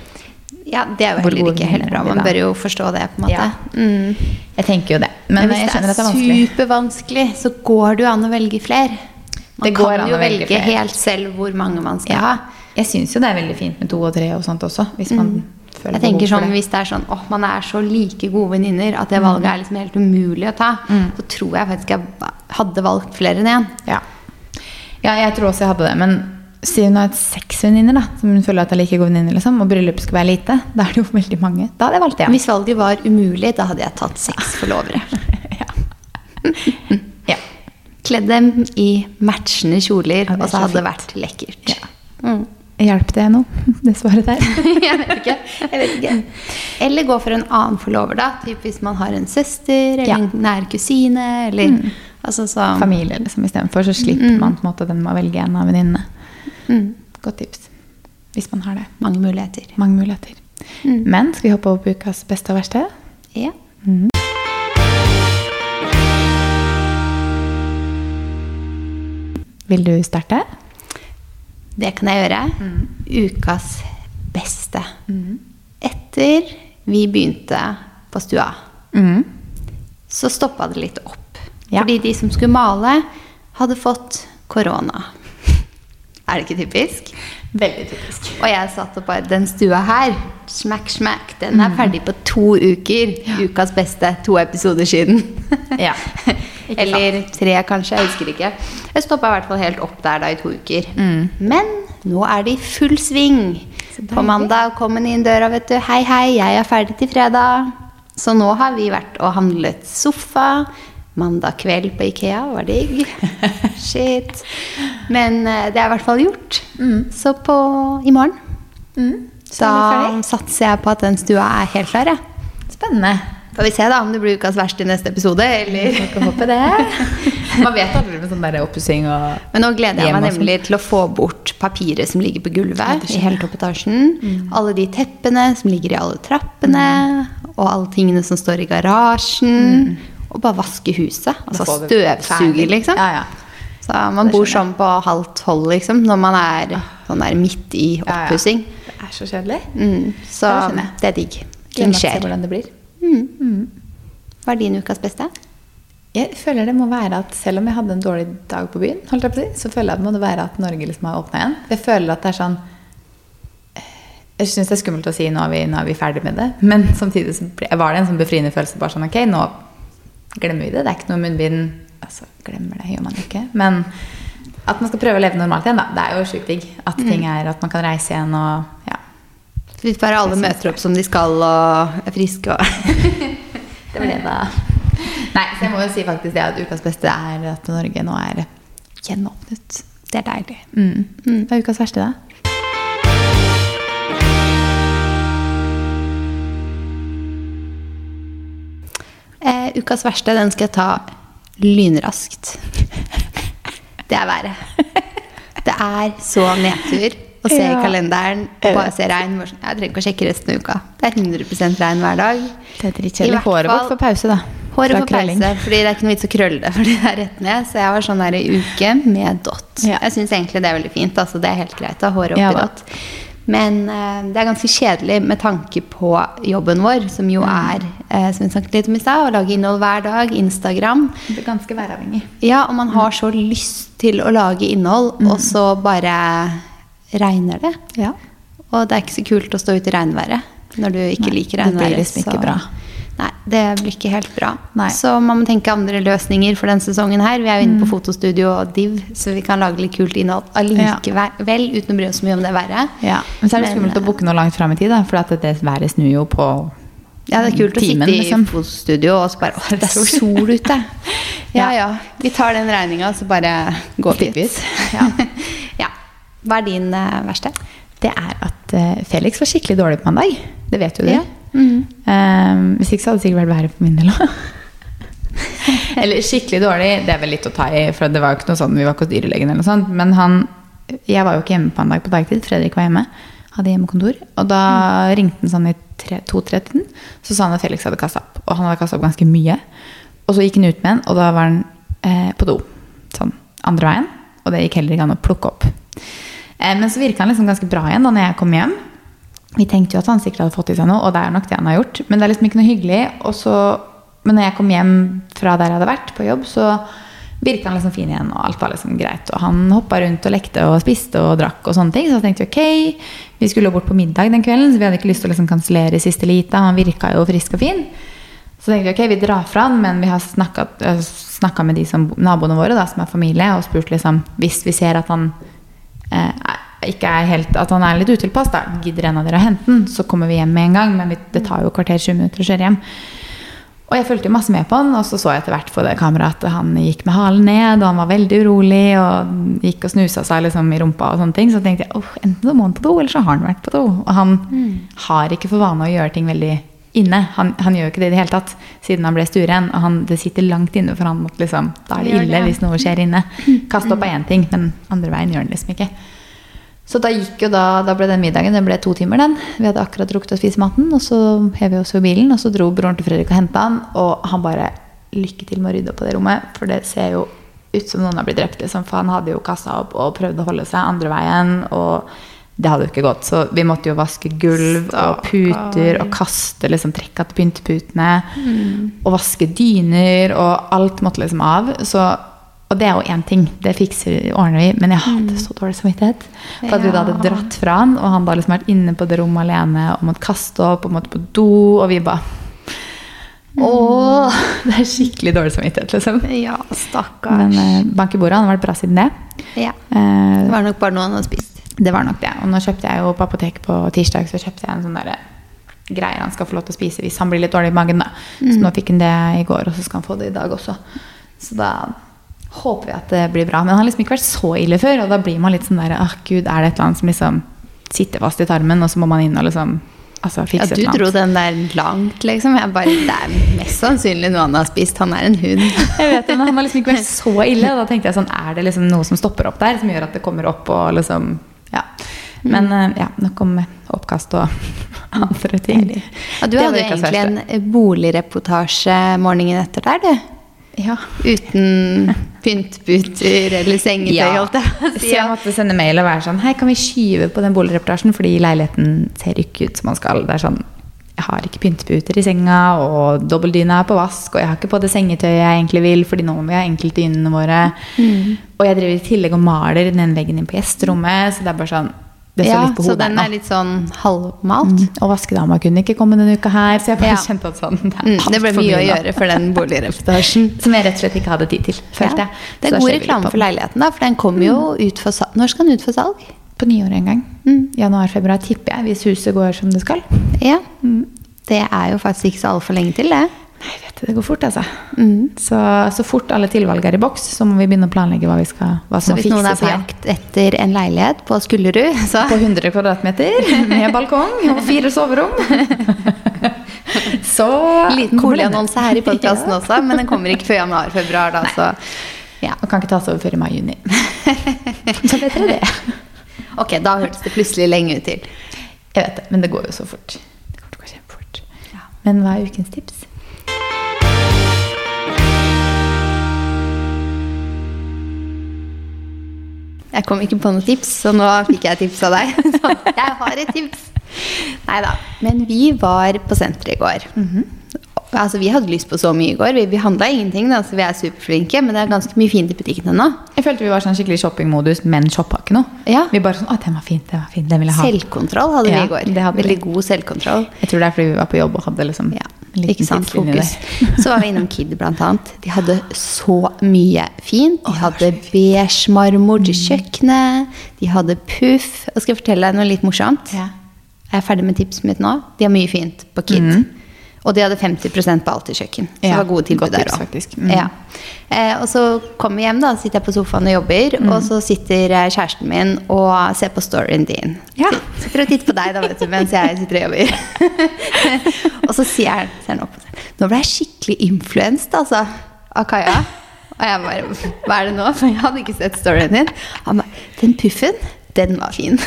Ja, det er jo heller ikke helt bra. Man bør jo forstå det, på en måte. Ja. Mm. Jeg tenker jo det. Men, Men, hvis jeg skjønner det at det er vanskelig. supervanskelig, så går det jo an å velge flere. Man Det går kan an jo velge velge helt selv hvor mange man skal Ja. ha. Jeg syns jo det er veldig fint med to og tre og sånt også. Hvis man føler Jeg tenker sånn. Hvis det er sånn åh, man er så like gode venninner at det valget er liksom helt umulig å ta, så tror jeg faktisk jeg hadde valgt flere enn én. Ja. ja, jeg tror også jeg hadde det. Men si hun har seks venninner, som hun føler at er like gode venninner, liksom, og bryllupet skal være lite, da er det jo veldig mange. Da hadde jeg valgt det. Hvis valget var umulig, da hadde jeg tatt seks forlovere. Ja. Kledd dem i matchende kjoler, Ja, og så hadde det vært lekkert. Ja. Mm. Hjalp det noe, det svaret der? jeg vet ikke. Jeg vet ikke. Eller gå for en annen forlover, da. Typ hvis man har en søster eller Ja. en nær kusine. Eller altså så Familie, liksom, istedenfor. Så slipper man på en måte den med å velge en av venninnene. Mm, Godt tips. Hvis man har det. mange muligheter. Mange muligheter. Men skal vi hoppe over på ukas beste og verste? Ja. Vil du starte? Det kan jeg gjøre. Ukas beste. Etter vi begynte på stua, Mm. så stoppa det litt opp. Ja. Fordi de som skulle male, hadde fått korona. Er det ikke typisk? Veldig typisk. Og jeg satt og bare Den stua her, smack, smack, den er ferdig på to uker. Ukas beste. To episoder siden. Ja. Eller tre, kanskje. Jeg husker ikke. Jeg stoppa i hvert fall helt opp der da i to uker. Men nå er det i full sving. På mandag kom han inn døra, vet du. Hei, hei, jeg er ferdig til fredag. Så nå har vi vært og handlet sofa. Mandag kveld på Ikea var digg. Shit. Men eh, det er i hvert fall gjort. Så på i morgen Så er da satser jeg på at den stua er helt klar. Ja. Spennende. Får vi se da om det blir ukas verste i neste episode, eller Får ikke håpe det. Man vet aldri med sånn oppussing og Men nå gleder jeg meg sånn. nemlig til å få bort papiret som ligger på gulvet i hele toppetasjen. Mm. Alle de teppene som ligger i alle trappene, og alle tingene som står i garasjen. Og bare vaske huset. Altså Mm. støvsuger, liksom. Ja, ja. Så man bor sånn på halvt hold, liksom, når man er sånn der midt i Ja, ja. Det er så kjedelig. Mm, så det det er digg. Ting skjer. hvordan det blir. Hva er din ukas beste? Jeg føler det må være at selv om jeg hadde en dårlig dag på byen, holdt jeg på si, så føler jeg at det må være at Norge liksom har åpna igjen. Jeg føler at det er sånn eh, Jeg syns det er skummelt å si nå er, vi, nå er vi ferdig med det, men samtidig var det en sånn befriende følelse. Bare sånn ok, nå glemmer vi det. Det er ikke noe munnbind. Altså, glemmer det gjør man ikke. Men at man skal prøve å leve normalt igjen, da. Det er jo sjukt digg. At ting er At man kan reise igjen og ja. Litt bare alle møter opp som de skal og er friske og Det var det, da. Nei, så jeg må jo si faktisk det at ukas beste er at Norge nå er gjenåpnet. Det er deilig. Mm. Hva er ukas verste, da? Eh, ukas verste, den skal jeg ta lynraskt. Det er været. Det er så nedtur å se i Ja. kalenderen og bare se regn. Jeg trenger ikke å sjekke resten av uka. Det er 100 regn hver dag. Det er I drittkjedelig. Håret vårt får pause, da. Håret får pause, fordi det er ikke noe vits å krølle det. Fordi det er rett ned Så jeg var sånn der i uke med dott. Ja. Jeg syns egentlig det er veldig fint. Altså, det er helt greit å ha håret oppi Ja dott. Men eh, det er ganske kjedelig med tanke på jobben vår, som jo Mm. er eh, som vi snakket litt om i sted, å lage innhold hver dag. Instagram. Det er ganske væravhengig. Ja, og man har så lyst til å lage innhold, Mm. og så bare regner det. Ja. Og det er ikke så kult å stå ute i regnværet når du ikke Nei, liker det blir liksom ikke så- bra. Nei, det blir ikke helt bra. Nei. Så man må tenke andre løsninger for denne sesongen her. Vi er jo inne Mm. på fotostudio og div, så vi kan lage litt kult innhold allikevel, uten å bry oss så mye om det været. Ja. Men så er det Men, skummelt å booke noe langt fram i tid, da, for at det været snur jo på Ja, det er kult timen, å sitte i liksom. fotostudio og så bare Å, det er sol ute! Ja Ja. vi tar den regninga, så bare går vi ut. Ja. ja. Hva er din uh, verste? Det er at uh, Felix var skikkelig dårlig på mandag. Det vet jo du. Ja. Mhm. Um, hvis ikke så hadde det sikkert vært verre for min del òg. eller skikkelig dårlig, det er vel litt å ta i, for det var jo ikke noe sånn, vi var ikke hos dyrlegen eller noe sånt. Men han Jeg var jo ikke hjemme på en dag på dagtid. Fredrik var hjemme. Hadde hjemmekontor. Og da ringte han sånn i tre- to-tre-tiden. Så sa han at Felix hadde kasta opp. Og han hadde kasta opp ganske mye. Og så gikk han ut med en, og da var han eh, på do. Sånn andre veien. Og det gikk heller ikke an å plukke opp. Eh, men så virka han liksom ganske bra igjen da når jeg kom hjem. Vi tenkte jo at han sikkert hadde fått i seg noe, og det er nok det han har gjort. Men det er liksom ikke noe hyggelig. Så, men når jeg kom hjem fra der jeg hadde vært på jobb, så virka han liksom fin igjen, og alt var liksom greit. Og han hoppa rundt og lekte og spiste og drakk og sånne ting. Så jeg tenkte ok, vi skulle bort på middag den kvelden, så vi hadde ikke lyst til å liksom kansellere i siste lite. Han virka jo frisk og fin. Så tenkte vi ok, vi drar fra han, men vi har snakka med de som, naboene våre, da, som er familie, og spurt liksom hvis vi ser at han eh, ikke er helt, at han er litt utilpass, da gidder en av dere å hente den, så kommer vi hjem med en gang. Men det tar jo kvarter 20 minutter å kjøre hjem. Og jeg fulgte masse med på han, og så så jeg etter hvert på det kameraet at han gikk med halen ned, og han var veldig urolig og gikk og snusa seg liksom i rumpa og sånne ting. Så tenkte jeg oh, enten så må han på do, eller så har han vært på do. Og han har ikke for vane å gjøre ting veldig inne. Han, han gjør jo ikke det i det hele tatt, siden han ble stueren. Og han, det sitter langt inne for han måtte liksom Da er det ille hvis noe skjer inne. Kaste opp er én ting, men andre veien gjør han liksom ikke. Så da gikk jo da, da ble den middagen den ble to timer. den. Vi hadde akkurat rukket å spise maten, og så hev vi oss i bilen. Og så dro broren til Fredrik og henta han, og han bare Lykke til med å rydde opp på det rommet, for det ser jo ut som noen har blitt drept. Liksom, for han hadde jo kasta opp og prøvd å holde seg andre veien, og det hadde jo ikke gått. Så vi måtte jo vaske gulv og puter og kaste liksom trekka til pynteputene. Og vaske dyner, og alt måtte liksom av. Så og det er jo én ting, det fikser ordner vi, men jeg hadde så dårlig samvittighet. For at vi da hadde dratt fra han, og han da liksom vært inne på det rommet alene og måtte kaste opp og måtte på do, og vi bare Åh, det er skikkelig dårlig samvittighet, liksom. Ja, stakkars. Men eh, bank i bordet, han har vært bra siden det. ja. Eh, Det var nok bare noe han hadde spist. Det var nok det. Og nå kjøpte jeg jo på apoteket på tirsdag så kjøpte jeg en sånn derre greier han skal få lov til å spise hvis han blir litt dårlig i magen. da. Så nå fikk han det i går, og så skal han få det i dag også. Så da håper vi at det blir bra. Men han har liksom ikke vært så ille før, og da blir man litt sånn der Åh, gud, er det et eller annet som liksom sitter fast i tarmen, og så må man inn og liksom altså, Ja, fikse du et eller dro den der langt, liksom. Jeg bare, det er mest sannsynlig noe han har spist. Han er en hund. Jeg vet det, men han har liksom ikke vært så ille. Og da tenkte jeg sånn, er det liksom noe som stopper opp der, som gjør at det kommer opp og liksom Ja. Men eh, ja, nok om oppkast og andre ting. Ja, du hadde jo egentlig en boligreportasje morgenen etter der, du. Ja. Uten pyntputer eller sengetøy, Ja. holdt jeg Så jeg måtte sende mail og være sånn Hei, kan vi skyve på den boligreportasjen? Fordi leiligheten ser ikke ut som man skal. Det er sånn Jeg har ikke pynteputer i senga, og dobbeltdyna er på vask, og jeg har ikke på det sengetøyet jeg egentlig vil, fordi nå må vi ha enkeltdynene våre. Mm. Og jeg driver i tillegg og maler den veggen inn på gjesterommet, så det er bare sånn Det står Ja, litt på så den er litt sånn halvmalt. Mm. Og vaskedama kunne ikke komme denne uka her, så jeg bare Ja. kjente at sånn Det, Mm, det ble mye, mye å gjøre for den boligreportasjen. Som jeg rett og slett ikke hadde tid til, følte Ja. jeg. Det er så god reklame for leiligheten, da, for den kommer jo ut for salg. Når skal den ut for salg? På nyåret en gang. Mm. Januar-februar, tipper jeg, hvis huset går som det skal. Ja. Det er jo faktisk ikke så altfor lenge til, det. Nei, vet du, det går fort, altså. Mm. Så, så fort alle tilvalg er i boks, så må vi begynne å planlegge hva, vi skal, hva Så som må hvis noen er på jakt etter en leilighet på Skullerud, så På 100 kvadratmeter med balkong og fire soverom. Så Liten boligannonse her i podkasten Ja. også, men den kommer ikke før januar-februar, da, så ja. Og kan ikke tas over før i mai-juni. Så vet dere det. Ok, da hørtes det plutselig lenge ut til. Jeg vet det, men det går jo så fort. Det går kjempefort. Men hva er ukens tips? Jeg kom ikke på noe tips, så nå fikk jeg tips av deg. Så jeg har et tips. Nei da. Men vi var på senteret i går. Altså, Vi hadde lyst på så mye i går. Vi, vi handla ingenting, da, så vi er superflinke. Men det er ganske mye fint i butikken ennå. Jeg følte vi var sånn skikkelig shoppingmodus, men shoppa ikke noe. Ja. Vi bare sånn, å, den var fin, den var fin, den vil jeg ha. Selvkontroll hadde vi Ja, i går. det hadde vi. Veldig god selvkontroll. Jeg tror det er fordi vi var på jobb og hadde liksom Ja, ikke sant, fokus. Så var vi innom Kid, blant annet. De hadde så mye fint. De hadde beige marmor Mm. til kjøkkenet. De hadde puff. Og skal jeg fortelle deg noe litt morsomt? Ja. Jeg er ferdig med tipset mitt nå. De har mye fint på Kid. Og de hadde 50 på alt i kjøkken. Så det Mm. Ja, var gode tilbud der òg. Mm. Ja. Eh, og så kommer vi hjem, da. Sitter jeg på sofaen og jobber. Mm. Og så sitter eh, kjæresten min og ser på storyen din. Ja. Sitter og titter på deg da, vet du, mens jeg sitter og jobber. og så sier han opp og sier Nå ble jeg skikkelig influenset, altså. Av Kaja. Og jeg bare Hva er det nå? For jeg hadde ikke sett storyen din. Han bare Den puffen, den var fin.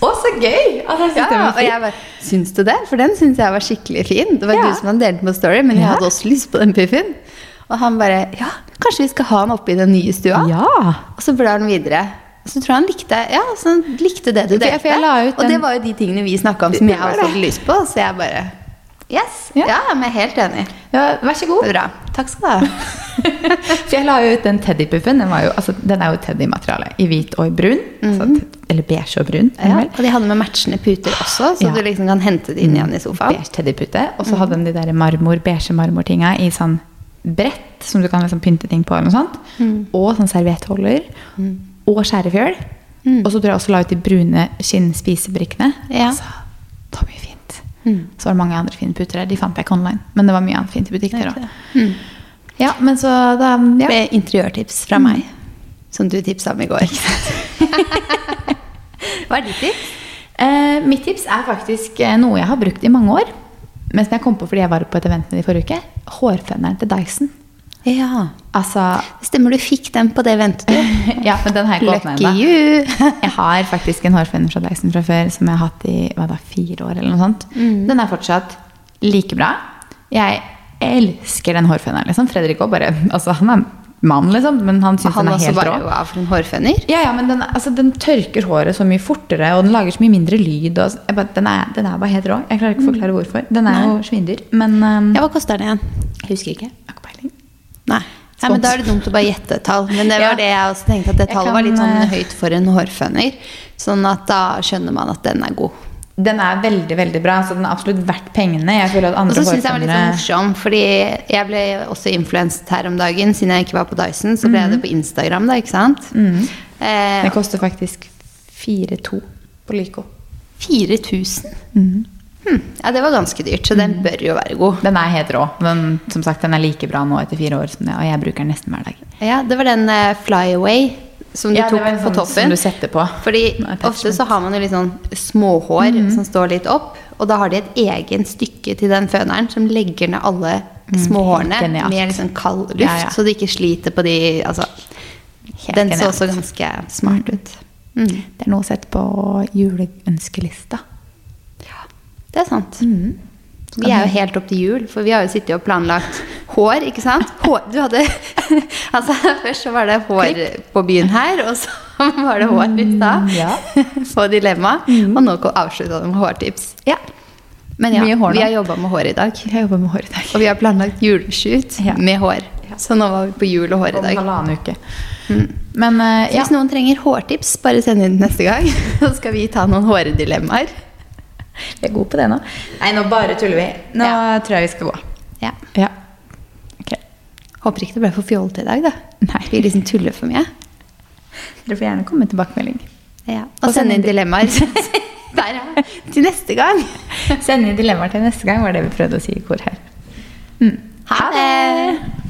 Å, så gøy! Altså, jeg Ja, og jeg bare Syns du det? For den syns jeg var skikkelig fin. Det var Ja. du som hadde delt på story, men jeg Ja. hadde også lyst på den puffen. Og han bare Ja, kanskje vi skal ha den oppe i den nye stua? Ja. Og så blar han videre. Så tror jeg han likte Ja, så han likte det du delte. ut Og det var jo de tingene vi snakka om som jeg også hadde lyst på. Så jeg bare Yes. Ja. Ja, vi er helt enig. ja, vær så god. Bra. Takk skal du ha. For jeg la jo ut den teddypuffen. Den, jo, altså, den er jo teddymateriale. I hvit og i brun. så, te- eller beige og brun. Ja, og de hadde med matchende puter også, så Ja. du liksom kan hente det inn igjen i sofaen. Beige teddypute. Og så hadde den de der marmor, beige marmortinga i sånn brett som du kan liksom pynte ting på. eller sånt. Mm. Og sånn serviettholder. Og skjærefjøl. Og så tror jeg også la ut de brune skinnspisebrikkene. Ja. Altså, det var mye fint. Så var det mange andre fine puter der. De fant jeg ikke online. Men det var mye annet fint i butikker òg. Ja, men så da ja. Med interiørtips fra meg, som du tipsa om i går. Hva er ditt tips? Eh, mitt tips er faktisk eh, noe jeg har brukt i mange år. Men som jeg kom på fordi jeg var på et event i forrige uke. Hårføneren til Dyson. Ja. Altså Stemmer, du fikk den på det ventet du. Ja, men den har jeg ikke åpna ennå. Jeg har faktisk en hårføner fra Dyson fra før som jeg har hatt i hva da, fire år. eller noe sånt. Mm. Den er fortsatt like bra. Jeg elsker den hårføneren. Liksom. Fredrik òg bare altså, Han er mann, liksom, men han syns den er også helt bare rå. var for en hårføner. Ja, ja, men den, altså, den tørker håret så mye fortere, og den lager så mye mindre lyd. Og, jeg bare, den, er, den er bare helt rå. Jeg klarer ikke å forklare hvorfor. Den er jo svindyr, men um, Ja, hva koster den igjen? jeg husker ikke. Jeg har ikke peiling. Nei. Nei, men Da er det dumt å bare gjette et tall. Men det var Ja. det jeg også tenkte, at det Jeg tallet var litt sånn eh, høyt for en hårføner. Sånn at da skjønner man at den er god. Den er veldig veldig bra, så den er absolutt verdt pengene. Jeg føler at Og så syns jeg var litt sånn morsom, fordi jeg ble også influenset her om dagen. Siden jeg ikke var på Dyson, så ble jeg det på Instagram, da, ikke sant? Eh, Det koster faktisk 4-2 på Lyco. 4000? Mhm. Hm. Ja, det var ganske dyrt, så den bør jo være god. Den er helt rå. Den, som sagt, den er like bra nå etter fire år og jeg bruker den nesten hver dag. Ja, det var den Fly Flyaway som du Ja, tok på sånn toppen. som du setter på. Fordi ofte så har man jo litt sånn småhår som står litt opp, og da har de et egen stykke til den føneren som legger ned alle småhårene mm, med liksom kald luft, Ja, ja. så du ikke sliter på de Altså, den så også ganske smart ut. Mm. Det er noe å sette på juleønskelista. Det er sant. Mm. Vi er jo helt opp til jul, for vi har jo sittet og planlagt hår, ikke sant? Hår, du hadde Altså, først så var det hår på byen her, og så var det hår i stad. Mm, ja. På Dilemma. Og nå avslutta det med hårtips. Ja. Men ja, vi har jobba med hår i dag. Jeg med hår i dag. Og vi har planlagt juleshoot Ja. med hår. Så nå var vi på jul og hår i Om dag. halvannen uke. Men uh, ja. hvis noen trenger hårtips, bare send inn neste gang. Så skal vi ta noen hårdilemmaer. Vi er gode på det nå. Nei, nå bare tuller vi. Nå Ja. tror jeg vi skal gå. Ja. Ja. Ok. Håper ikke det ble for fjollete i dag, da. Nei. Vi liksom tuller for mye. Dere får gjerne komme med tilbakemelding. Ja. Og sende inn dilemmaer. Der, ja. Til neste gang. Send inn dilemmaer til neste gang, var det vi prøvde å si i kor her. Mm. Ha det!